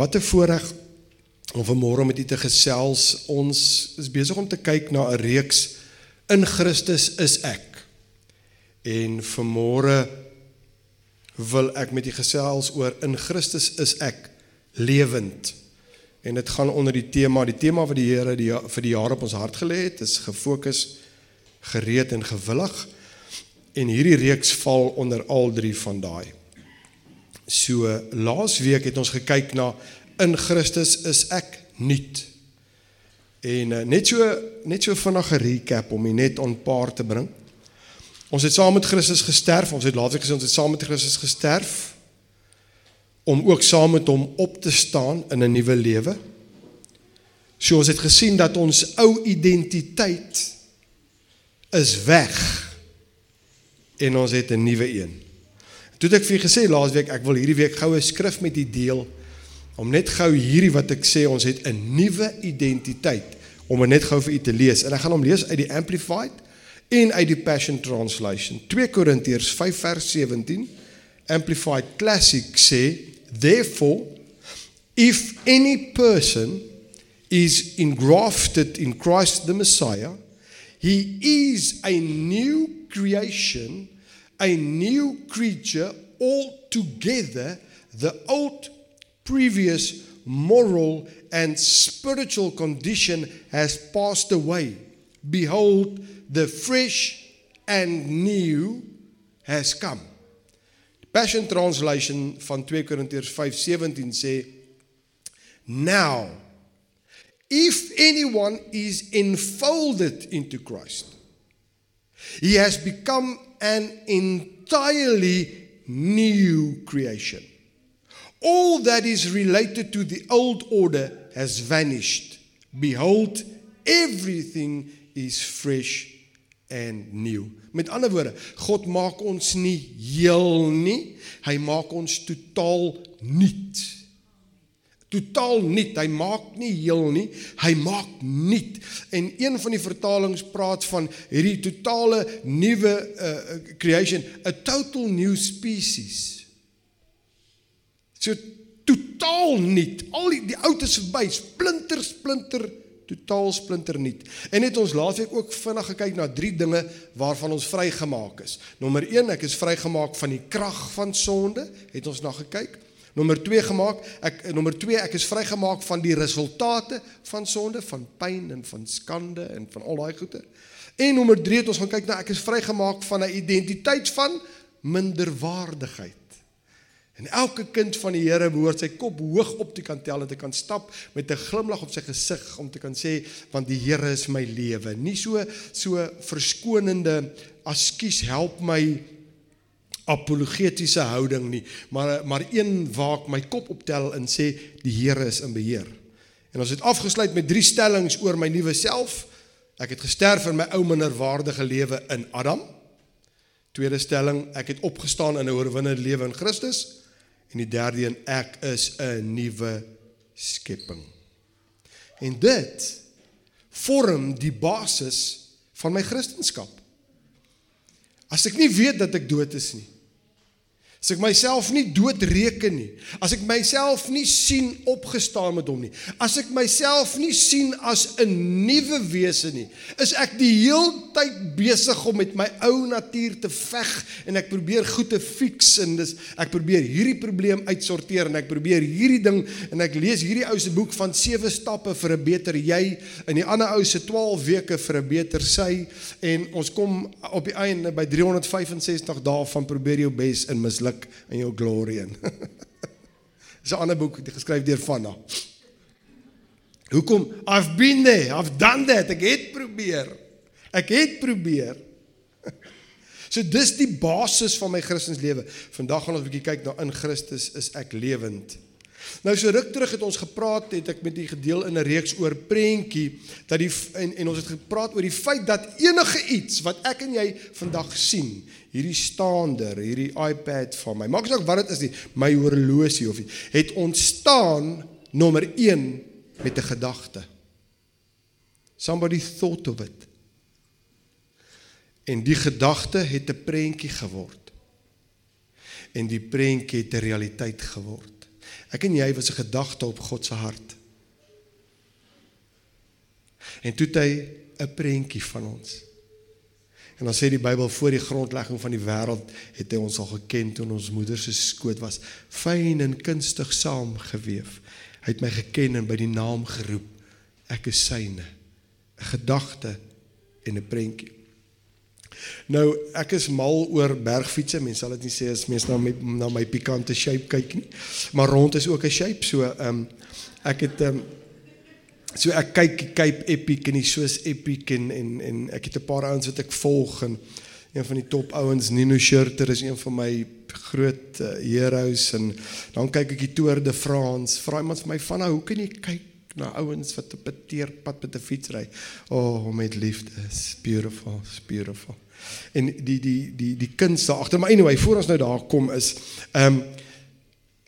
Wat 'n voorreg om vanmôre met u te gesels. Ons is besig om te kyk na 'n reeks in Christus is ek. En vanmôre wil ek met u gesels oor in Christus is ek lewend. En dit gaan onder die tema, die tema wat die Here die vir die jaar op ons hart gelê het, is gefokus, gereed en gewillig. En hierdie reeks val onder al drie van daai. So laasweek het ons gekyk na in Christus is ek nuut. En uh, net so net so vinnig 'n recap om dit net on paar te bring. Ons het saam met Christus gesterf. Ons het laasweek gesê ons het saam met Christus gesterf om ook saam met hom op te staan in 'n nuwe lewe. So ons het gesien dat ons ou identiteit is weg en ons het 'n nuwe een. Toe het ek vir gesê laasweek ek wil hierdie week gou 'n skrif met u deel om net gou hierdie wat ek sê ons het 'n nuwe identiteit om net gou vir u te lees. En ek gaan hom lees uit die Amplified en uit die Passion Translation. 2 Korintiërs 5 vers 17 Amplified Classic sê therefore if any person is engrafted in Christ the Messiah he is a new creation a new creature altogether. The old, previous moral and spiritual condition has passed away. Behold, the fresh and new has come. Passion Translation van 2 Korintiërs 5:17 sê Now if anyone is enfolded into Christ he has become an entirely new creation. All that is related to the old order has vanished. Behold, everything is fresh and new. Met ander woorde, God maak ons nie heel nie, hy maak ons totaal nuut totaal nuut. Hy maak nie heel nie, hy maak nuut. En een van die vertalings praat van hierdie totale nuwe uh, creation, a total new species. So totaal nuut. Al die, die oud is verby, splinter splinter totaal splinter nuut. En het ons laasweek ook vinnig gekyk na drie dinge waarvan ons vrygemaak is. Nommer 1, ek is vrygemaak van die krag van sonde, het ons na gekyk. Nommer 2 gemaak, ek nommer 2 ek is vrygemaak van die resultate van sonde, van pyn en van skande en van al daai goede. En nommer 3 het ons gaan kyk na ek is vrygemaak van 'n identiteit van minderwaardigheid. En elke kind van die Here behoort sy kop hoog op te kan tel en te kan stap met 'n glimlag op sy gesig om te kan sê want die Here is my lewe. Nie so so verskonende askies help my apologetiese houding nie, maar maar een waar ek my kop optel en sê die Here is in beheer. En ons het afgesluit met drie stellings oor my nuwe self. Ek het gesterf in my ou minderwaardige lewe in Adam. Tweede stelling, ek het opgestaan in 'n oorwinnende lewe in Christus. En die derde een, ek is 'n nuwe skepping. En dit vorm die basis van my kristendom. As ek nie weet dat ek dood is nie, As ek myself nie doodreken nie, as ek myself nie sien opgestaan met hom nie, as ek myself nie sien as 'n nuwe wese nie, is ek die heeltyd besig om met my ou natuur te veg en ek probeer goed te fix en dis ek probeer hierdie probleem uitsorteer en ek probeer hierdie ding en ek lees hierdie ou se boek van 7 stappe vir 'n beter jy en die ander ou se 12 weke vir 'n beter sy en ons kom op die einde by 365 dae van probeer jou bes in misluk geluk in jou glory in. Dis 'n ander boek geskryf deur Vanna. Hoekom? I've been there, I've done that. Ek het probeer. Ek het probeer. So dis die basis van my Christenslewe. Vandag gaan ons 'n bietjie kyk na in Christus is ek lewend. Nou so ruk terug het ons gepraat het ek met u gedeel in 'n reeks oor prentjie dat die en, en ons het gepraat oor die feit dat enige iets wat ek en jy vandag sien, hierdie staander, hierdie iPad van my, maak saak wat dit is nie, my horlosie of iets, het ontstaan nommer 1 met 'n gedagte. Somebody thought of it. En die gedagte het 'n prentjie geword. En die prentjie het 'n realiteit geword. Ek en jy was 'n gedagte op God se hart. En toe het hy 'n prentjie van ons. En dan sê die Bybel voor die grondlegging van die wêreld het hy ons al geken toe ons moeder se skoot was, fyn en kunstig saamgeweef. Hy het my geken en by die naam geroep. Ek is syne. 'n Gedagte en 'n prentjie. Nou, ek is mal oor bergfietsse. Mense sal dit nie sê as mense na my na my pikante shape kyk nie. Maar rond is ook 'n shape, so ehm um, ek het ehm um, So ek kyk Cape Epic en die soos Epic en en en ek het 'n paar ouens wat ek volg en een van die top ouens Nino Schurter is een van my groot uh, heroes en dan kyk ek die Tour de France. Vra iemand vir my van nou, hoe kan jy kyk na ouens wat op 'n teerpad met 'n fiets ry? Oh, met liefde is beautiful, it's beautiful. En die die die die kuns daar agter. Maar anyway, voor ons nou daar kom is ehm um,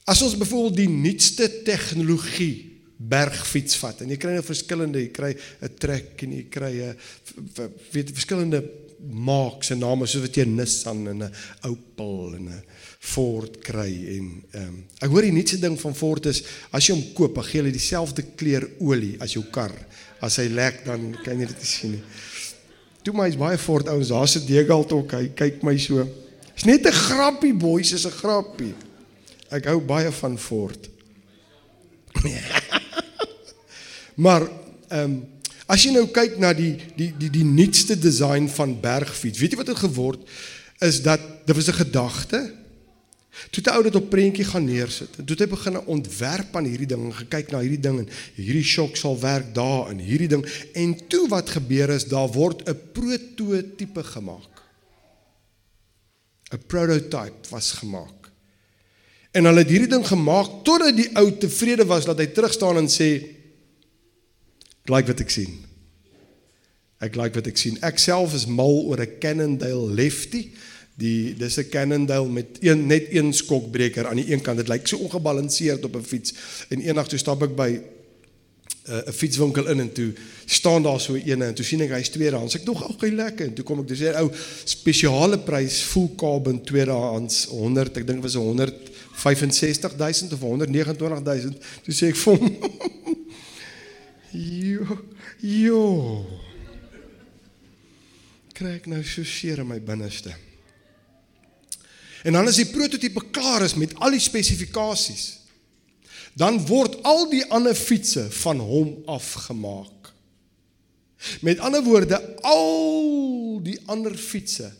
as ons byvoorbeeld die nuutste tegnologie bergfiets vat en jy kry nou verskillende jy kry 'n trek en jy kry 'n weet verskillende maaks en name soos wat jy Nissan en 'n Opel en 'n Ford kry en ehm um, ek hoor die nuutste ding van Ford is as jy hom koop, dan gee hulle dieselfde kleur olie as jou kar. As hy lek dan kan jy dit sien nie. Toe my is baie Ford ouens, daar's 'n Degalt ook. Hy kyk my so. Dis net 'n grappie boys, is 'n grappie. Ek hou baie van Ford. Maar ehm um, as jy nou kyk na die die die die nuutste design van bergfiets, weet jy wat het geword is dat daar was 'n gedagte. Toe het ou dit op prentjie gaan neersit. Toe het hy begin ontwerp aan hierdie ding en gekyk na hierdie ding en hierdie shock sal werk daar in hierdie ding en toe wat gebeur is daar word 'n prototipe gemaak. 'n Prototype was gemaak. En hulle het hierdie ding gemaak totdat die ou tevrede was dat hy terug staan en sê Ek like wat ek sien. Ek like wat ek sien. Ek self is mal oor 'n Cannondale Lefty. Die dis 'n Cannondale met een net een skokbreker aan die een kant. Dit lyk so ongebalanseerd op 'n fiets. En eendag toe stap ek by uh, 'n uh, fietswinkel in en toe staan daar so 'n ene en toe sien ek hy's tweedehands. Ek dog okay lekker en toe kom ek dis ou spesiale prys full carbon tweedehands 100 ek dink was 165000 of 129000. Toe sê ek vir hom Jo, jo. Kry ek nou so seer in my binneste. En dan as die prototipe klaar is met al die spesifikasies, dan word al die ander fietsse van hom afgemaak. Met ander woorde, al die ander fietsse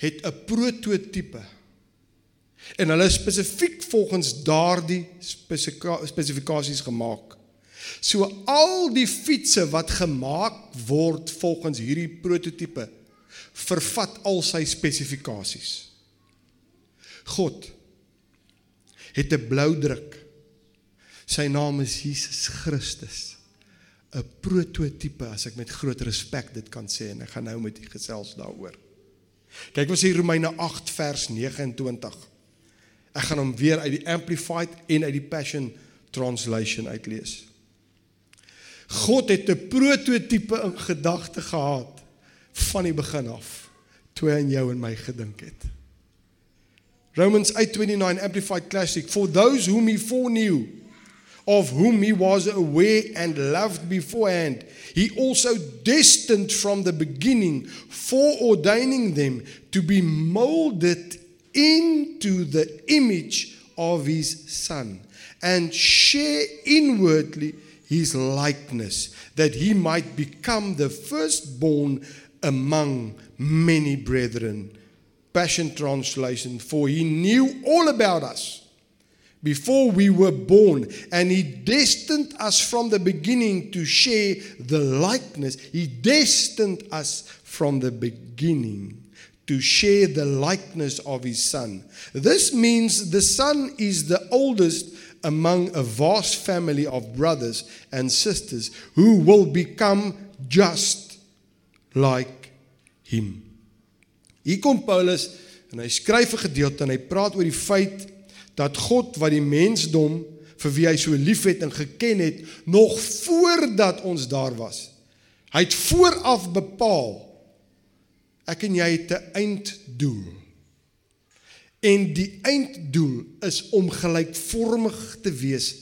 het 'n prototipe en hulle spesifiek volgens daardie spesifikasies gemaak. So al die fietsse wat gemaak word volgens hierdie prototipe vervat al sy spesifikasies. God het 'n blou druk. Sy naam is Jesus Christus. 'n Prototipe as ek met groot respek dit kan sê en ek gaan nou met u gesels daaroor. Kyk wat sê Romeine 8 vers 29. Ek gaan hom weer uit die amplified en uit die passion translation uitlees. God het 'n prototipe in gedagte gehad van die begin af toe hy aan jou en my gedink het. Romans 8:29 Amplified Classic for those whom he foreknew of whom he was aware and loved beforehand he also destined from the beginning foreordaining them to be molded into the image of his son and share inwardly his likeness, that he might become the firstborn among many brethren. Passion Translation, for he knew all about us before we were born, and he destined us from the beginning to share the likeness. He destined us from the beginning to share the likeness of his son. This means the son is the oldest among a vast family of brothers and sisters who will become just like him. Hier kom Paulus en hy skryf 'n gedeelte en hy praat oor die feit dat God wat die mensdom vir wie hy so liefhet en geken het nog voordat ons daar was. Hy het vooraf bepaal ek en jy het 'n einddoel. En die einddoel is om gelykvormig te wees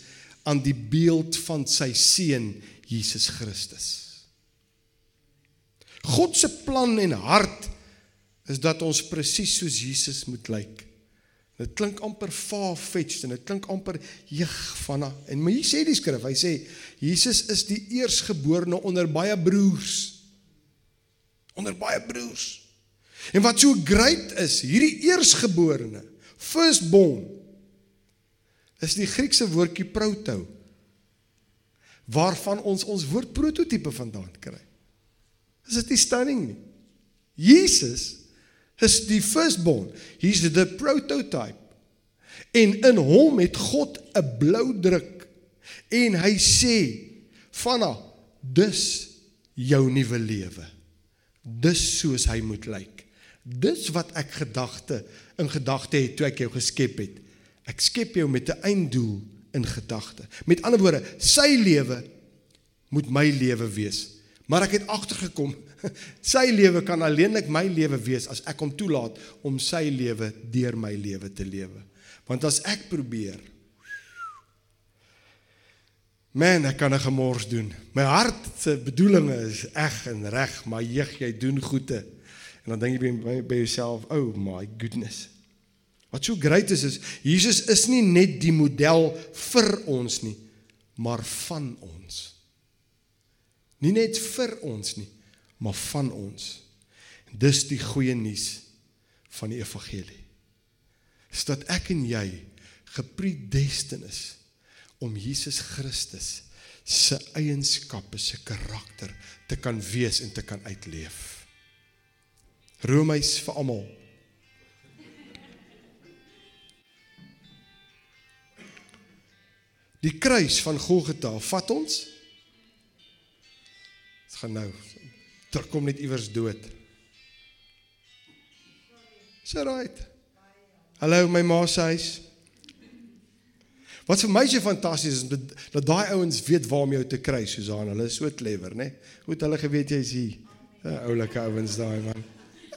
aan die beeld van sy seun Jesus Christus. God se plan en hart is dat ons presies soos Jesus moet lyk. Dit klink amper far-fetched en dit klink amper jeug van en maar hier sê die skrif, hy sê Jesus is die eersgeborene onder baie broers. Onder baie broers. En wat so great is, hierdie eersgeborene, firstborn is die Griekse woordjie proto waarvan ons ons woord prototipe vandaan kry. Is dit nie stunning nie? Jesus is die firstborn. He's the prototype. En in hom het God 'n blou druk en hy sê vanna dis jou nuwe lewe. Dis soos hy moet lyk. Dis wat ek gedagte in gedagte het toe ek jou geskep het. Ek skep jou met 'n einddoel in gedagte. Met ander woorde, sy lewe moet my lewe wees. Maar ek het agtergekom, sy lewe kan alleenlik my lewe wees as ek hom toelaat om sy lewe deur my lewe te lewe. Want as ek probeer Man, ek kan 'n gemors doen. My hart se bedoelinge is eg en reg, maar jeug, jy doen goeie. En dan dink jy by, by jouself, "Oh my goodness." Wat so great is is Jesus is nie net die model vir ons nie, maar van ons. Nie net vir ons nie, maar van ons. Dis die goeie nuus van die evangelie. Is dat ek en jy gepredestin is om Jesus Christus se eienskappe, se karakter te kan wees en te kan uitleef. Romeis vir almal Die kruis van Golgotha vat ons. Dit gaan nou terugkom net iewers dood. So right. Hallo my ma se huis. Wat vir my so fantasties is dat daai ouens weet waar om jou te kry, Susan. Hulle is so clever, né? Hoe het hulle geweet jy's hier? Oulike ouens daai man.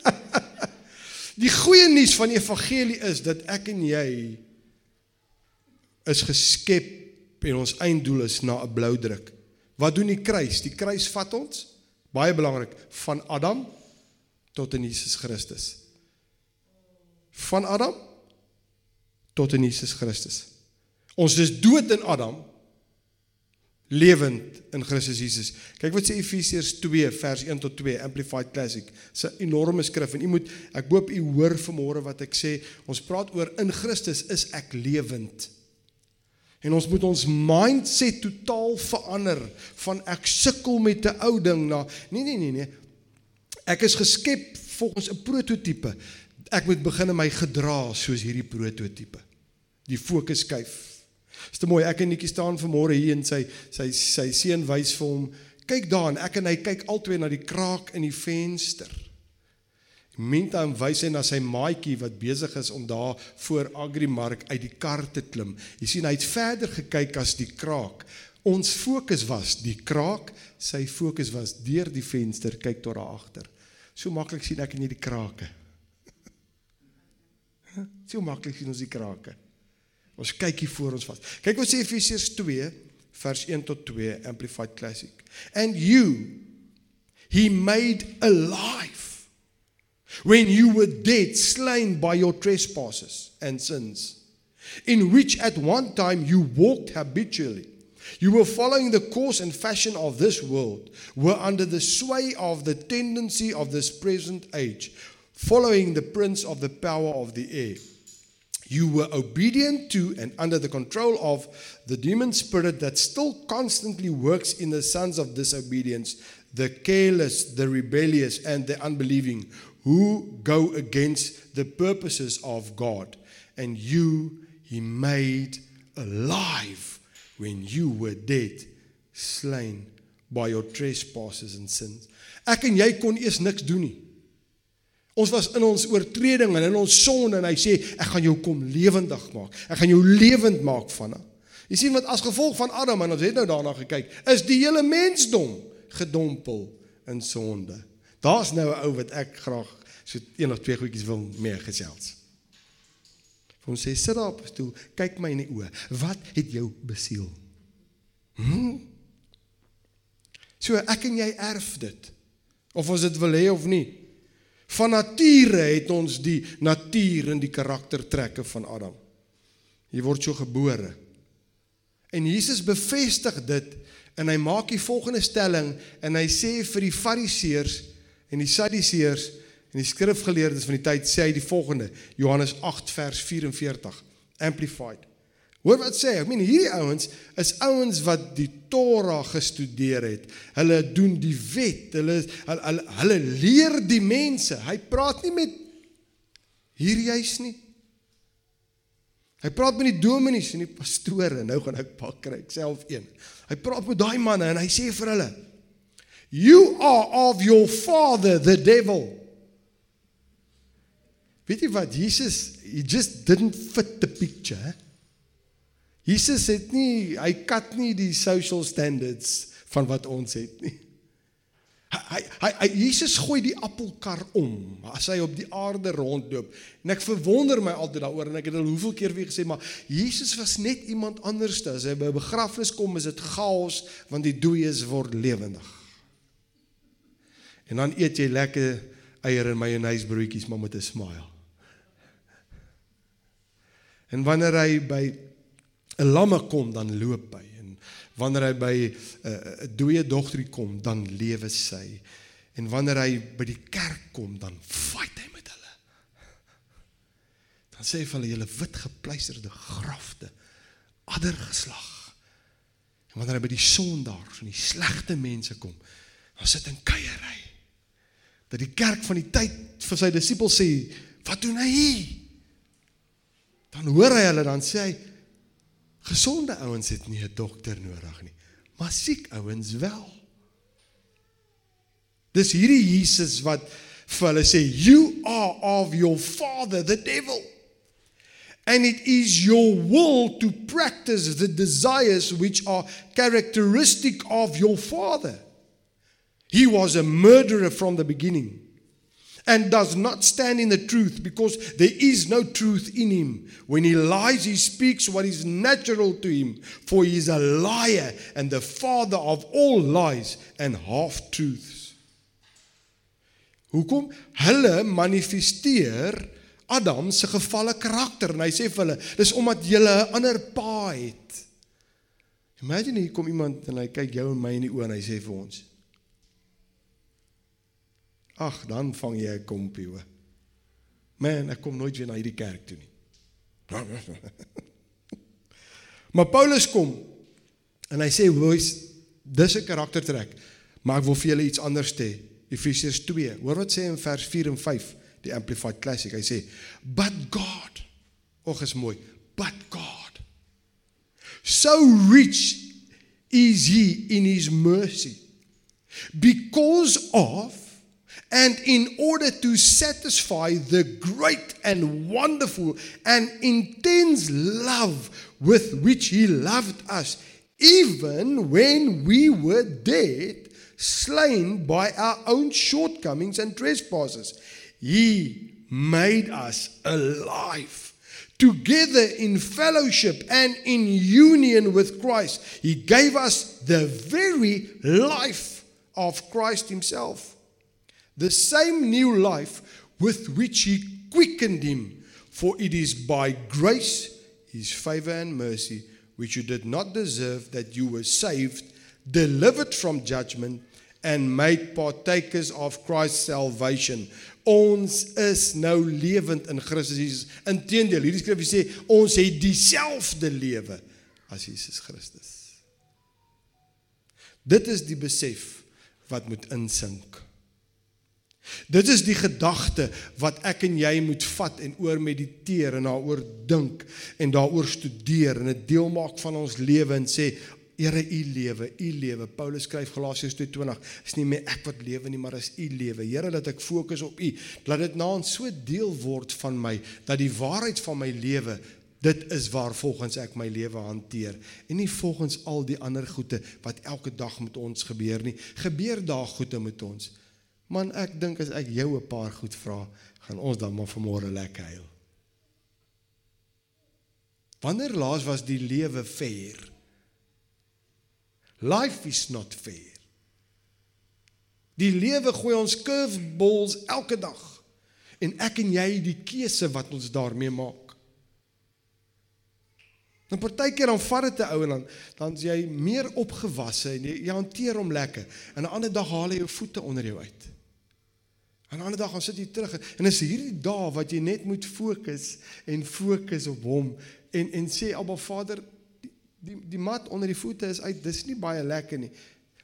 die goeie nuus van die evangelie is dat ek en jy is geskep en ons einddoel is na 'n blou druk. Wat doen die kruis? Die kruis vat ons baie belangrik van Adam tot in Jesus Christus. Van Adam tot in Jesus Christus. Ons is dood in Adam lewend in Christus Jesus. Kyk wat sê Efesiërs 2 vers 1 tot 2 Amplified Classic. Dis 'n enorme skrif en u moet ek hoop u hoor vanmôre wat ek sê. Ons praat oor in Christus is ek lewend. En ons moet ons mindset totaal verander van ek sukkel met 'n ou ding na nee nee nee nee. Ek is geskep volgens 'n prototipe. Ek moet begin my gedra soos hierdie prototipe. Die fokus skuif. Dis te mooi. Ek en Nikkie staan vanmôre hier en sy sy sy seun wys vir hom. Kyk daar en ek en hy kyk albei na die kraak in die venster. Meantime wys hy na sy maatjie wat besig is om daar voor Agrimark uit die kar te klim. Jy sien hy het verder gekyk as die kraak. Ons fokus was die kraak, sy fokus was deur die venster kyk tot daar agter. So maklik sien ek nie die krake. So maklik sien ons die krake. Ons kyk hier voor ons vas. Kyk wat sê Efesiërs 2 vers 1 tot 2 Amplified Classic. And you he made alive when you were dead, slain by your trespasses and sins, in which at one time you walked habitually. You were following the course and fashion of this world, were under the sway of the tendency of this present age, following the prince of the power of the air. You were obedient to and under the control of the demon spirit that still constantly works in the sons of disobedience, the careless, the rebellious, and the unbelieving, who go against the purposes of God, and you he made alive when you were dead, slain by your trespasses and sins. Ek en jy kon eers niks doen nie. Ons was in ons oortreding en in ons sonde en hy sê ek gaan jou kom lewendig maak. Ek gaan jou lewend maak van. Jy sien wat as gevolg van Adam en ons het nou daarna gekyk, is die hele mensdom gedompel in sonde. Daar's nou 'n ou wat ek graag so een of twee goedjies wil mee gesels. Ons sê sit daar op 'n stoel, kyk my in die oë. Wat het jou besiel? Hm? So ek en jy erf dit. Of ons dit wil hê of nie. Van nature het ons die natuur en die karaktertrekke van Adam. Jy word so gebore. En Jesus bevestig dit en hy maak die volgende stelling en hy sê vir die fariseërs en die sadiseërs en die skrifgeleerdes van die tyd sê hy die volgende Johannes 8 vers 44 amplified Hoor wat sê ek meen hierdie ouens is ouens wat die Torah gestudeer het. Hulle doen die wet. Hulle hulle, hulle leer die mense. Hy praat nie met hier juis nie. Hy praat met die dominees en die pastore. Nou gaan ek pak kry self een. Hy praat met daai manne en hy sê vir hulle you are of your father the devil. Weet jy wat? Jesus he just didn't fit the picture. Jesus het nie hy kat nie die social standards van wat ons het nie. Hy hy hy Jesus gooi die appelkar om as hy op die aarde rondloop. En ek verwonder my altyd daaroor en ek het al hoeveel keer weer gesê maar Jesus was net iemand anders as hy by 'n begrafnis kom is dit chaos want die dooies word lewendig. En dan eet jy lekker eier en mayonnaise broodjies maar met 'n smile. En wanneer hy by 'n lamme kom, dan loop hy en wanneer hy by 'n uh, dooie dogterie kom, dan lewe sy. En wanneer hy by die kerk kom, dan fight hy met hulle. Dan sê hy vir hulle julle wit gepleisterde grafte, adder geslag. En wanneer hy by die sondaars en die slegte mense kom, dan sit hy in kuierery. Dat die kerk van die tyd vir sy disippels sê, "Wat doen hy hier?" Dan hoor hy hulle dan sê hy gesonde ouens het nie 'n dokter nodig nie, maar siek ouens wel. Dis hierdie Jesus wat vir hulle sê you are of your father the devil. And it is your will to practice the desires which are characteristic of your father. He was a murderer from the beginning and does not stand in the truth because there is no truth in him. When he lies, he speaks what is natural to him, for he is a liar and the father of all lies and half truths. Hoekom hulle manifesteer Adam se gevalle karakter en hy sê vir hulle dis omdat julle 'n ander pa het. Imagine hier kom iemand en hy kyk jou en my in die oë en hy sê vir ons Ag, dan vang jy 'n kompie hoor. Man, ek kom nooit weer na hierdie kerk toe nie. maar Paulus kom en hy sê, "Boys, dis 'n karaktertrek, maar ek wil vir julle iets anders sê." Efesiërs 2. Hoor wat sê in vers 4 en 5, die Amplified Classic. Hy sê, "But God, og is mooi, but God so rich is he in his mercy because of And in order to satisfy the great and wonderful and intense love with which He loved us, even when we were dead, slain by our own shortcomings and trespasses, He made us alive. Together in fellowship and in union with Christ, He gave us the very life of Christ Himself the same new life with which he quickened him. For it is by grace, his favor and mercy, which you did not deserve, that you were saved, delivered from judgment, and made partakers of Christ's salvation. Ons is nou lewend in Christus Jesus. Inteendeel, hierdie skrif sê ons het dieselfde lewe as Jesus Christus. Dit is die besef wat moet insink. Dit is die gedagte wat ek en jy moet vat en oor mediteer en daaroor dink en daaroor studeer en dit deel maak van ons lewe en sê Here u lewe, u lewe. Paulus skryf Galasiërs 2:20, is nie meer ek wat lewe nie, maar is u lewe. Here, dat ek fokus op u. Laat dit nou so deel word van my dat die waarheid van my lewe dit is waar volgens ek my lewe hanteer en nie volgens al die ander goeie wat elke dag met ons gebeur nie. Gebeur daar goeie met ons. Man, ek dink as ek jou 'n paar goed vra, gaan ons dan maar vanmôre lekker huil. Wanneer laas was die lewe fair? Life is not fair. Die lewe gooi ons curveballs elke dag. En ek en jy die keuse wat ons daarmee maak. Dan partykeer dan vat dit 'n ou en dan dan jy meer opgewasse en jy, jy hanteer hom lekker. En 'n ander dag haal hy jou voete onder jou uit. En 'n ander dag gaan sit jy terug en is hierdie dae wat jy net moet fokus en fokus op hom en en sê Abba Vader die die, die mat onder die voete is uit. Dis nie baie lekker nie.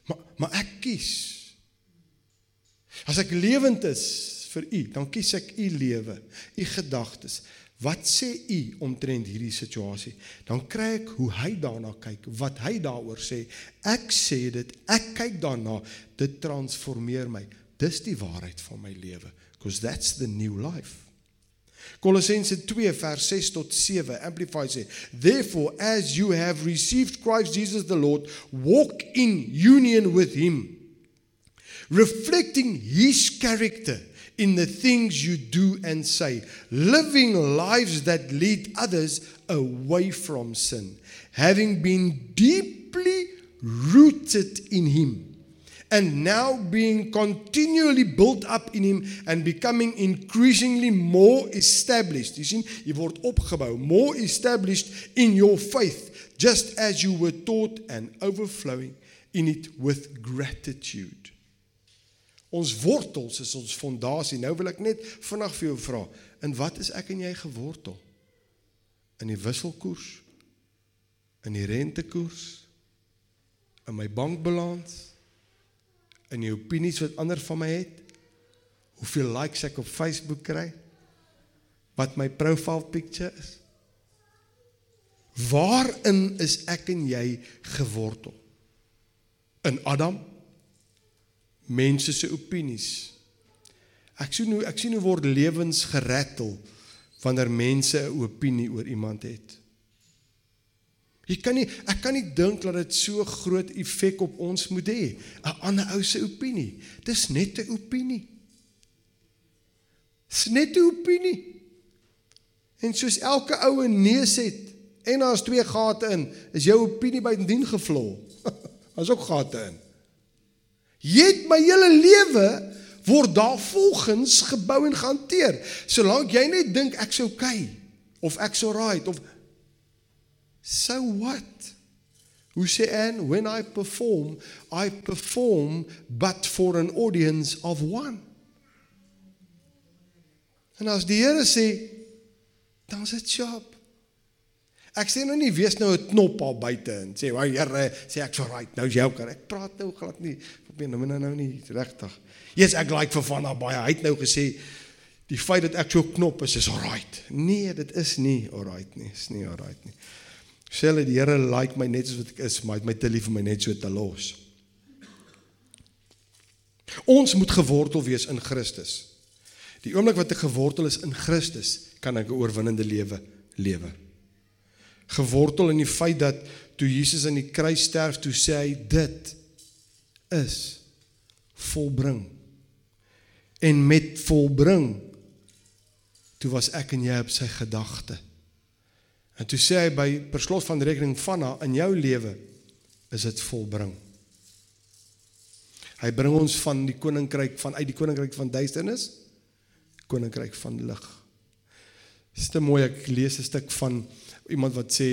Maar maar ek kies. As ek lewend is vir U, dan kies ek U lewe, U gedagtes. Wat sê u omtrent hierdie situasie? Dan kry ek hoe hy daarna kyk, wat hy daaroor sê. Ek sê dit, ek kyk daarna, dit transformeer my. Dis die waarheid van my lewe, because that's the new life. Kolossense 2 vers 6 tot 7 amplify sê therefore as you have received Christ Jesus the Lord walk in union with him reflecting his character in the things you do and say, living lives that lead others away from sin, having been deeply rooted in Him. And now being continually built up in him and becoming increasingly more established. You see, you word opgebou, more established in your faith, just as you were taught and overflowing in it with gratitude. Ons wortels is ons fondasie. Nou wil ek net vinnig vir jou vra, in wat is ek en jy gewortel? In die wisselkoers? In die rentekoers? In my bankbalans? In die opinies wat ander van my het? Hoeveel likes ek op Facebook kry? Wat my profile picture is? Waarin is ek en jy gewortel? In Adam? mense se opinies. Ek sien hoe ek sien hoe word lewens gerattel wanneer mense 'n opinie oor iemand het. Jy kan nie ek kan nie dink dat dit so groot effek op ons moet hê. 'n Ander ou se opinie. Dis net 'n opinie. Dis net 'n opinie. En soos elke ou 'n neus het en daar's twee gate in, is jou opinie buitendien gevlol. Daar's ook gate in. Jy het my hele lewe word daar volgens gebou en gehanteer. Solank jy net dink ek's okay of ek's alright of so what? Who say and when I perform, I perform but for an audience of one. En as die Here sê, dan is dit job. Ek sê nou nie wees nou 'n knop al buite en sê, "Wag Here, sê ek's alright, nou is jy ook. Ek praat nou glad nie probeer nou nou nou nie regtig. Yes, ek like vir van baie. Hy het nou gesê die feit dat ek so knop is is alright. Nee, dit is nie alright nie. Is nie alright nie. Sê hulle die Here like my net soos wat ek is, maar hy het my te lief vir my net so te los. Ons moet gewortel wees in Christus. Die oomblik wat ek gewortel is in Christus, kan ek 'n oorwinnende lewe lewe. Gewortel in die feit dat toe Jesus aan die kruis sterf, toe sê hy dit is volbring. En met volbring toe was ek en jy op sy gedagte. En toe sê hy by per slot van rekening van haar in jou lewe is dit volbring. Hy bring ons van die koninkryk van uit die koninkryk van duisternis koninkryk van lig. Dis te mooi ek lees 'n stuk van iemand wat sê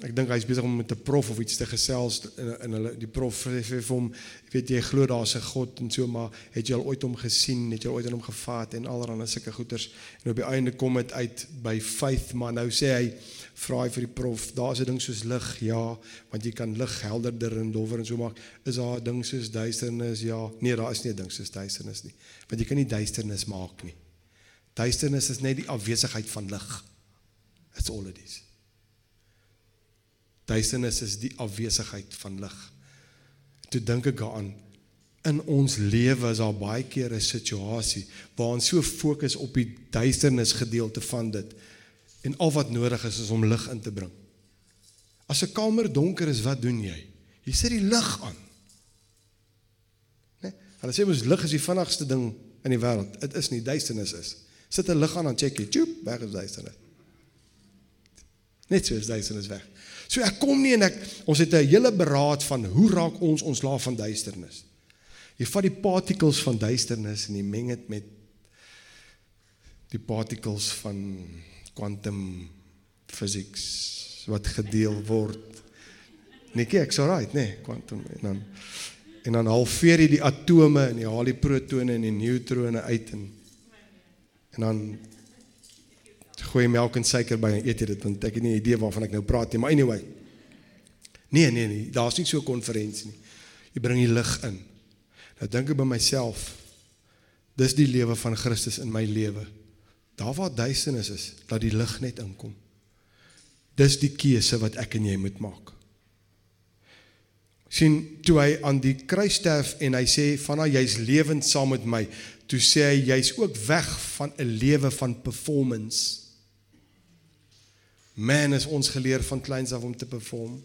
Ek dink hy's besig om met 'n prof of iets te gesels in hulle die prof sê vir hom, ek weet jy glo daar's 'n God en so maar het jy al ooit hom gesien, het jy ooit aan hom gevat en allerlei sulke goeters en op die einde kom dit uit by faith maar nou sê hy vra hy vir die prof, daar's 'n ding soos lig, ja, want jy kan lig helderder en dowwer en so maak. Is daar 'n ding soos duisternis? Ja. Nee, daar is nie 'n ding soos duisternis nie. Want jy kan nie duisternis maak nie. Duisternis is net die afwesigheid van lig. That's all it is. Duisternis is die afwesigheid van lig. Toe dink ek daaraan in ons lewe is daar baie keer 'n situasie waar ons so fokus op die duisternis gedeelte van dit en al wat nodig is is om lig in te bring. As 'n kamer donker is, wat doen jy? Jy sit die lig aan. Né? Nee? Hulle sê mos lig is die vinnigste ding in die wêreld. Dit is nie duisternis is. Sit 'n lig aan dan check jy, tjoep, weg is duisternis. Net so is duisternis weg. So ek kom nie en ek ons het 'n hele beraad van hoe raak ons ontslaaf van duisternis. Jy vat die particles van duisternis en jy meng dit met die particles van quantum physics wat gedeel word. Netjie, ek's alright, nê, nee, quantum en dan en dan halveer jy die atome en jy haal die protone en die neutrone uit en en dan gooi melk en suiker by en eet jy dit want ek het nie 'n idee waarvan ek nou praat nie maar anyway. Nee nee nee daar's nie so 'n konferensie nie. Jy bring die lig in. Nou dink ek by myself dis die lewe van Christus in my lewe daar waar duisternis is dat die lig net inkom. Dis die keuse wat ek en jy moet maak. Sien toe hy aan die kruis sterf en hy sê vanna jy's lewend saam met my toe sê hy jy's ook weg van 'n lewe van performance. Man is ons geleer van kleins af om te perform.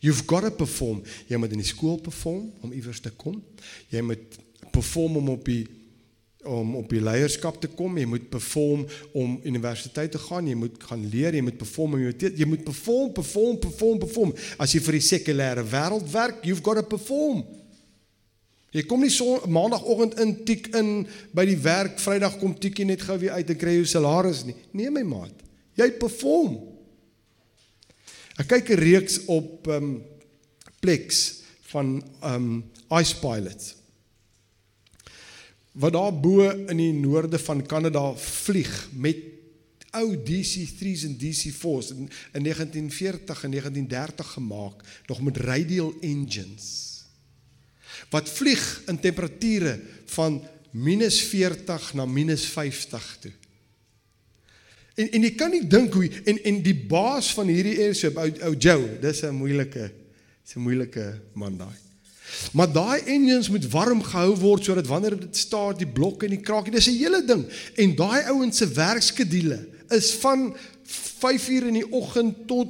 You've got to perform. Jy moet in die skool perform om iewers te kom. Jy moet perform om op die om op die leierskap te kom, jy moet perform om universiteit te gaan, jy moet gaan leer, jy moet perform om jy moet jy moet perform, perform, perform, perform. As jy vir die sekulêre wêreld werk, you've got to perform. Jy kom nie so maandagooggend in tik in by die werk, Vrydag kom tikkie net gou weer uit en kry jou salaris nie. Nee my maat, jy perform. Ek kyk 'n reeks op um Plex van um Ice Pilots wat daar bo in die noorde van Kanada vlieg met ou DC3s en DC4s in, in 1940 en 1930 gemaak nog met radial engines wat vlieg in temperature van -40 na -50 toe. En en jy kan nie dink hoe en en die baas van hierdie airship ou ou Joe, dis 'n moeilike dis 'n moeilike man daai. Maar daai engines moet warm gehou word sodat wanneer dit staar die blokke en die kraakie, dis 'n hele ding. En daai ouens se werkskedule is van 5uur in die oggend tot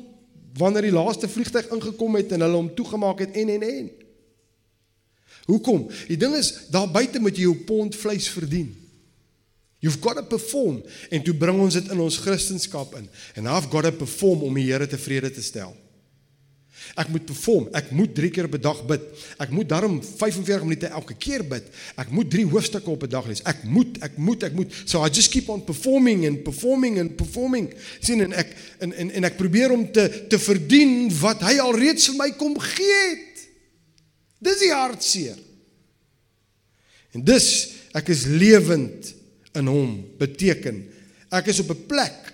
wanneer die laaste vliegtyg ingekom het en hulle hom toegemaak het en en en. Hoekom? Die ding is daar buite moet jy jou pond vleis verdien. You've got to perform en toe bring ons dit in ons kristendom in. And I've got to perform om die Here tevrede te stel. Ek moet perform. Ek moet 3 keer op 'n dag bid. Ek moet daarom 45 minute elke keer bid. Ek moet 3 hoofstukke op 'n dag lees. Ek moet, ek moet, ek moet. So I just keep on performing and performing and performing. sien en ek en en en ek probeer om te te verdien wat hy alreeds vir my kom gee het. Dis die hartseer. En dis ek is lewend in hom beteken ek is op 'n plek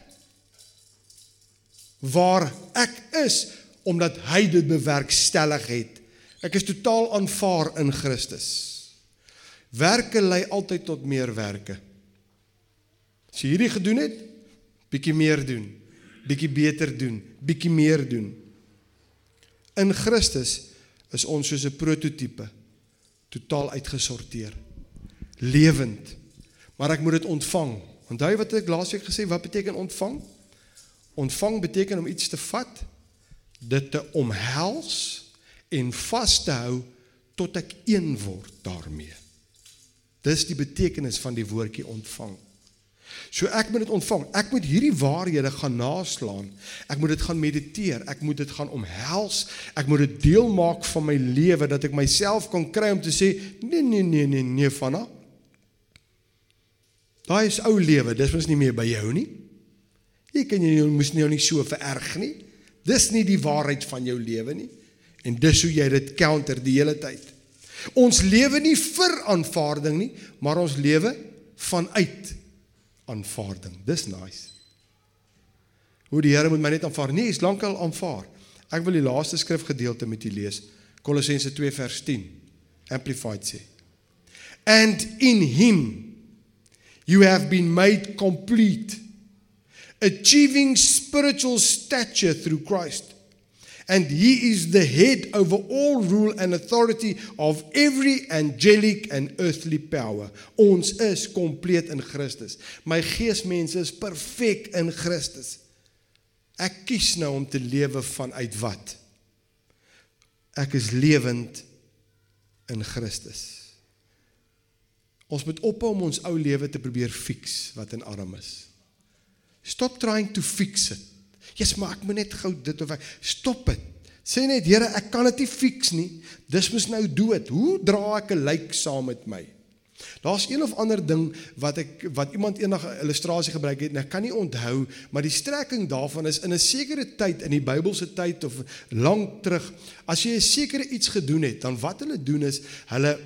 waar ek is omdat hy dit bewerkstellig het. Ek is totaal aanvaar in Christus. Werke lei altyd tot meer werke. As jy hierdie gedoen het, bietjie meer doen, bietjie beter doen, bietjie meer doen. In Christus is ons soos 'n prototipe, totaal uitgesorteer, lewend. Maar ek moet dit ontvang. Onthou wat ek laasweek gesê, wat beteken ontvang? Ontvang beteken om iets te vat dit te omhels en vas te hou tot ek een word daarmee. Dis die betekenis van die woordjie ontvang. So ek moet dit ontvang. Ek moet hierdie waarhede gaan naslaan. Ek moet dit gaan mediteer. Ek moet dit gaan omhels. Ek moet dit deel maak van my lewe dat ek myself kan kry om te sê nee nee nee nee nee vanna. Daai is ou lewe. Dis mos nie meer by jou nie. Jy kan jy moes nie jou nie so vererg nie. Dis nie die waarheid van jou lewe nie. En dis hoe jy dit counter die hele tyd. Ons lewe nie vir aanvaarding nie, maar ons lewe vanuit aanvaarding. Dis nice. Hoe die Here moet my net aanvaar. Nee, is lankal aanvaar. Ek wil die laaste skrifgedeelte met u lees. Kolossense 2 vers 10. Amplified sê. And in him you have been made complete achieving spiritual stature through Christ. And he is the head over all rule and authority of every angelic and earthly power. Ons is kompleet in Christus. My geesmense is perfek in Christus. Ek kies nou om te lewe vanuit wat? Ek is lewend in Christus. Ons moet ophou om ons ou lewe te probeer fix wat in arm is. Stop trying to fix it. Jesus, maar ek moet net gou dit of ek stop dit. Sê net Here, ek kan dit nie fix nie. Dis mos nou dood. Hoe dra ek 'n lijk saam met my? Daar's een of ander ding wat ek wat iemand eendag 'n illustrasie gebruik het en ek kan nie onthou, maar die strekking daarvan is in 'n sekere tyd in die Bybelse tyd of lank terug, as jy 'n sekere iets gedoen het, dan wat hulle doen is hulle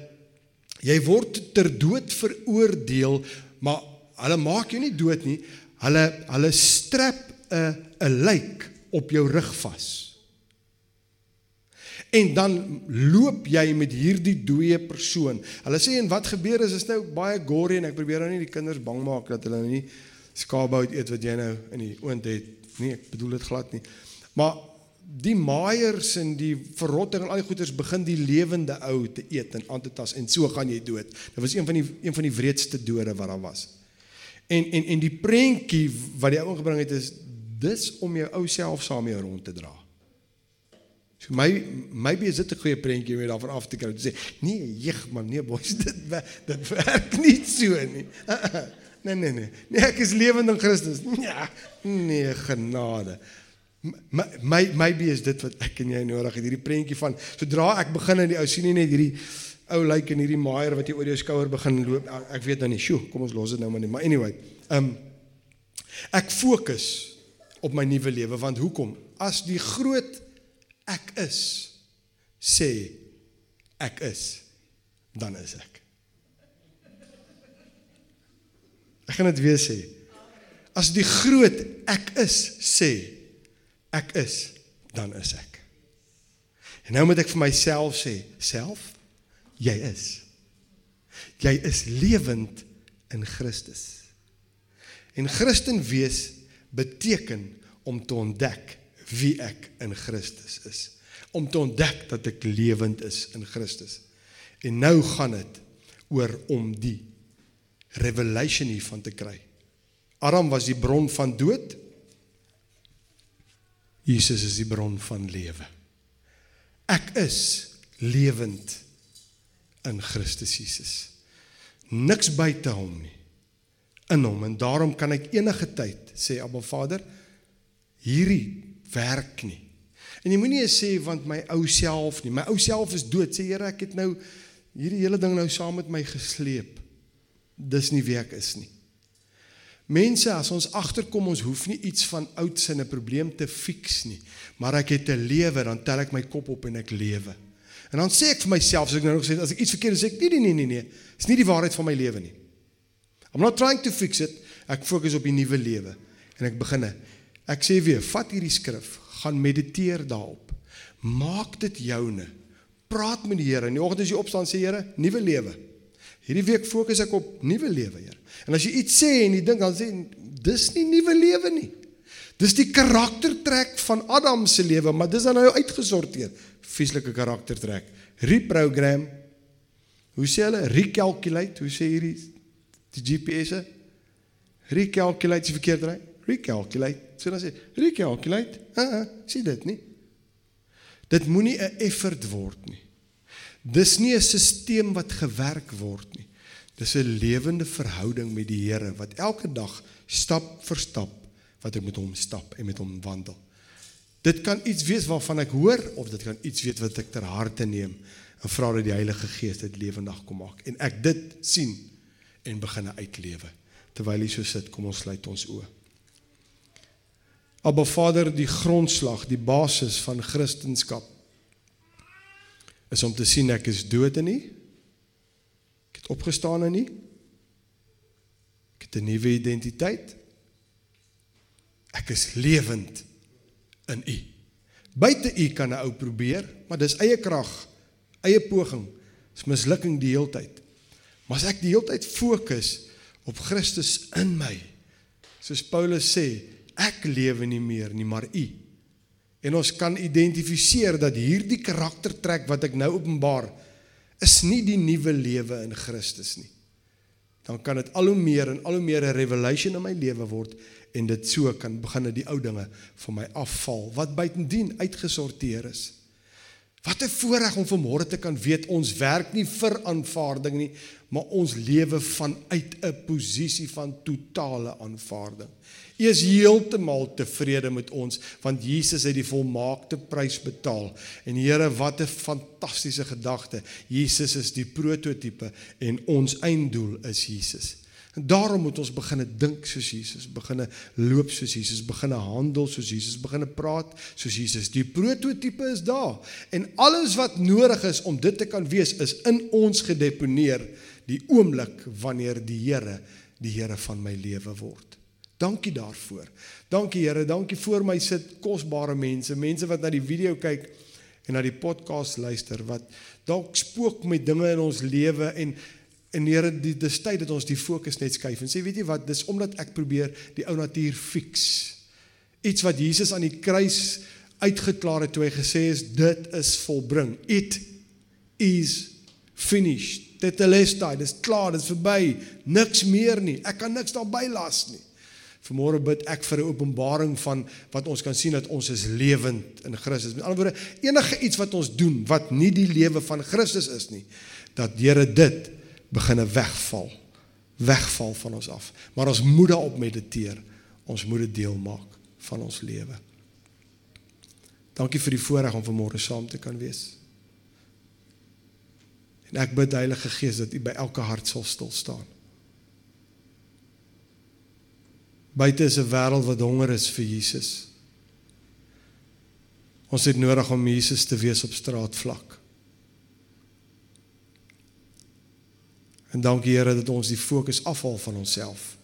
jy word ter dood veroordeel, maar hulle maak jou nie dood nie. Hulle hulle strap 'n 'n lijk op jou rug vas. En dan loop jy met hierdie dooie persoon. Hulle sê en wat gebeur is is nou baie gory en ek probeer nou nie die kinders bang maak dat hulle nie skaapbout eet wat jy nou in die oond het. Nee, ek bedoel dit glad nie. Maar die maaiers en die verrotting en al die goeters begin die lewende ou te eet en aan te tas en so gaan jy dood. Dit was een van die een van die wreedste dode wat daar was. En en en die prentjie wat die ou ingebring het is dis om jou ou self saam mee rond te dra. So my maybe is dit 'n goeie prentjie om daarvan af te kry te sê, nee, jeg man, nee boys, dit dit werk nie so nie. Nee nee nee. Nee, ek is lewend in Christus. Ja. Nee, genade. My, my maybe is dit wat ek en jy nodig het, hierdie prentjie van sodra ek begin in die ou sien nie net hierdie ou lyk en hierdie maaier wat jy oor jou skouer begin loop. Ek weet nou nie, sjoe, kom ons los dit nou maar net. Maar anyway, ehm um, ek fokus op my nuwe lewe want hoekom? As die groot ek is sê ek is dan is ek ek gaan dit weer sê as die groot ek is sê ek is dan is ek en nou moet ek vir myself sê self jy is jy is lewend in Christus en Christen wees beteken om te ontdek wie ek in Christus is. Om te ontdek dat ek lewend is in Christus. En nou gaan dit oor om die revelation hiervan te kry. Adam was die bron van dood. Jesus is die bron van lewe. Ek is lewend in Christus Jesus. Niks buite hom nie. In hom en daarom kan ek enige tyd sê Abba Vader, hierdie werk nie. En jy moenie sê want my ou self nie, my ou self is dood. Sê Here, ek het nou hierdie hele ding nou saam met my gesleep. Dis nie wie ek is nie. Mense, as ons agterkom ons hoef nie iets van oud sin 'n probleem te fix nie, maar ek het 'n lewe, dan tel ek my kop op en ek lewe. En dan sê ek vir myself, as ek nou nog sê as ek iets verkeerd sê, ek nee nee nee nee nee, is nie die waarheid van my lewe nie. I'm not trying to fix it. Ek fokus op die nuwe lewe en ek beginne Ek sê weer, vat hierdie skrif, gaan mediteer daarop. Maak dit joune. Praat met die Here. In die oggend as jy opstaan sê Here, nuwe lewe. Hierdie week fokus ek op nuwe lewe, Here. En as jy iets sê en jy dink dan sê dis nie nuwe lewe nie. Dis die karaktertrek van Adam se lewe, maar dis dan nou uitgesorteer. Vieslike karaktertrek. Reprogram. Hoe sê hulle? Recalculate. Hoe sê hierdie die GPS'e? Recalculate is verkeerd reg. Recalculate. So dan sê, recalculate. Ah, uh, sien dit nie. Dit moenie 'n effort word nie. Dis nie 'n stelsel wat gewerk word nie. Dis 'n lewende verhouding met die Here wat elke dag stap vir stap wat ek met hom stap en met hom wandel. Dit kan iets wees waarvan ek hoor of dit kan iets wees wat ek ter harte neem en vra dat die Heilige Gees dit lewendig kom maak en ek dit sien en begin uitlewe. Terwyl hy so sit, kom ons sluit ons oë. Abba Vader, die grondslag, die basis van Christendom is om te sien ek is dood en nie. Ek het opgestaan en nie. Ek het 'n nuwe identiteit. Ek is lewend in U. Buite U kan 'n ou probeer, maar dis eie krag, eie poging. Dis mislukking die heeltyd. Maar as ek die heeltyd fokus op Christus in my, soos Paulus sê, ek lewe nie meer nie, maar U. En ons kan identifiseer dat hierdie karaktertrek wat ek nou openbaar is nie die nuwe lewe in Christus nie. Dan kan dit al hoe meer en al hoe meer 'n revelation in my lewe word en dit so kan begin die ou dinge van my afval wat buitendien uitgesorteer is. Wat 'n voorreg om vanmôre te kan weet ons werk nie vir aanvaarding nie, maar ons lewe vanuit 'n posisie van totale aanvaarding. U is heeltemal tevrede met ons want Jesus het die volmaakte prys betaal. En Here, wat 'n fantastiese gedagte. Jesus is die prototipe en ons einddoel is Jesus. En daarom moet ons begine dink soos Jesus, begine loop soos Jesus, begine handel soos Jesus, begine praat soos Jesus. Die prototipe is daar en alles wat nodig is om dit te kan wees is in ons gedeponeer die oomblik wanneer die Here die Here van my lewe word. Dankie daarvoor. Dankie Here, dankie vir my sit kosbare mense, mense wat na die video kyk en na die podcast luister wat dalk spook met dinge in ons lewe en En Here, die dis tyd dat ons die fokus net skuif en sê weet jy wat, dis omdat ek probeer die ou natuur fix. Iets wat Jesus aan die kruis uitgeklaar het toe hy gesê is dit is volbring. It is finished. Dit is dit is klaar, dit is verby. Niks meer nie. Ek kan niks daarby las nie. Vanmôre bid ek vir 'n openbaring van wat ons kan sien dat ons is lewend in Christus. Met ander woorde, enige iets wat ons doen wat nie die lewe van Christus is nie, dat Here dit beginne wegval. Wegval van ons af. Maar ons moet daarop mediteer. Ons moet dit deel maak van ons lewe. Dankie vir die voorreg om vanmôre saam te kan wees. En ek bid Heilige Gees dat U by elke hart sal stil staan. Buite is 'n wêreld wat honger is vir Jesus. Ons het nodig om Jesus te wees op straatvlak. En dankie Here dat ons die fokus afhaal van onsself.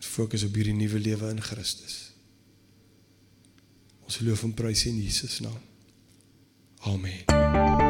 Fokus op hierdie nuwe lewe in Christus. Ons loof en prys in Jesus naam. Amen.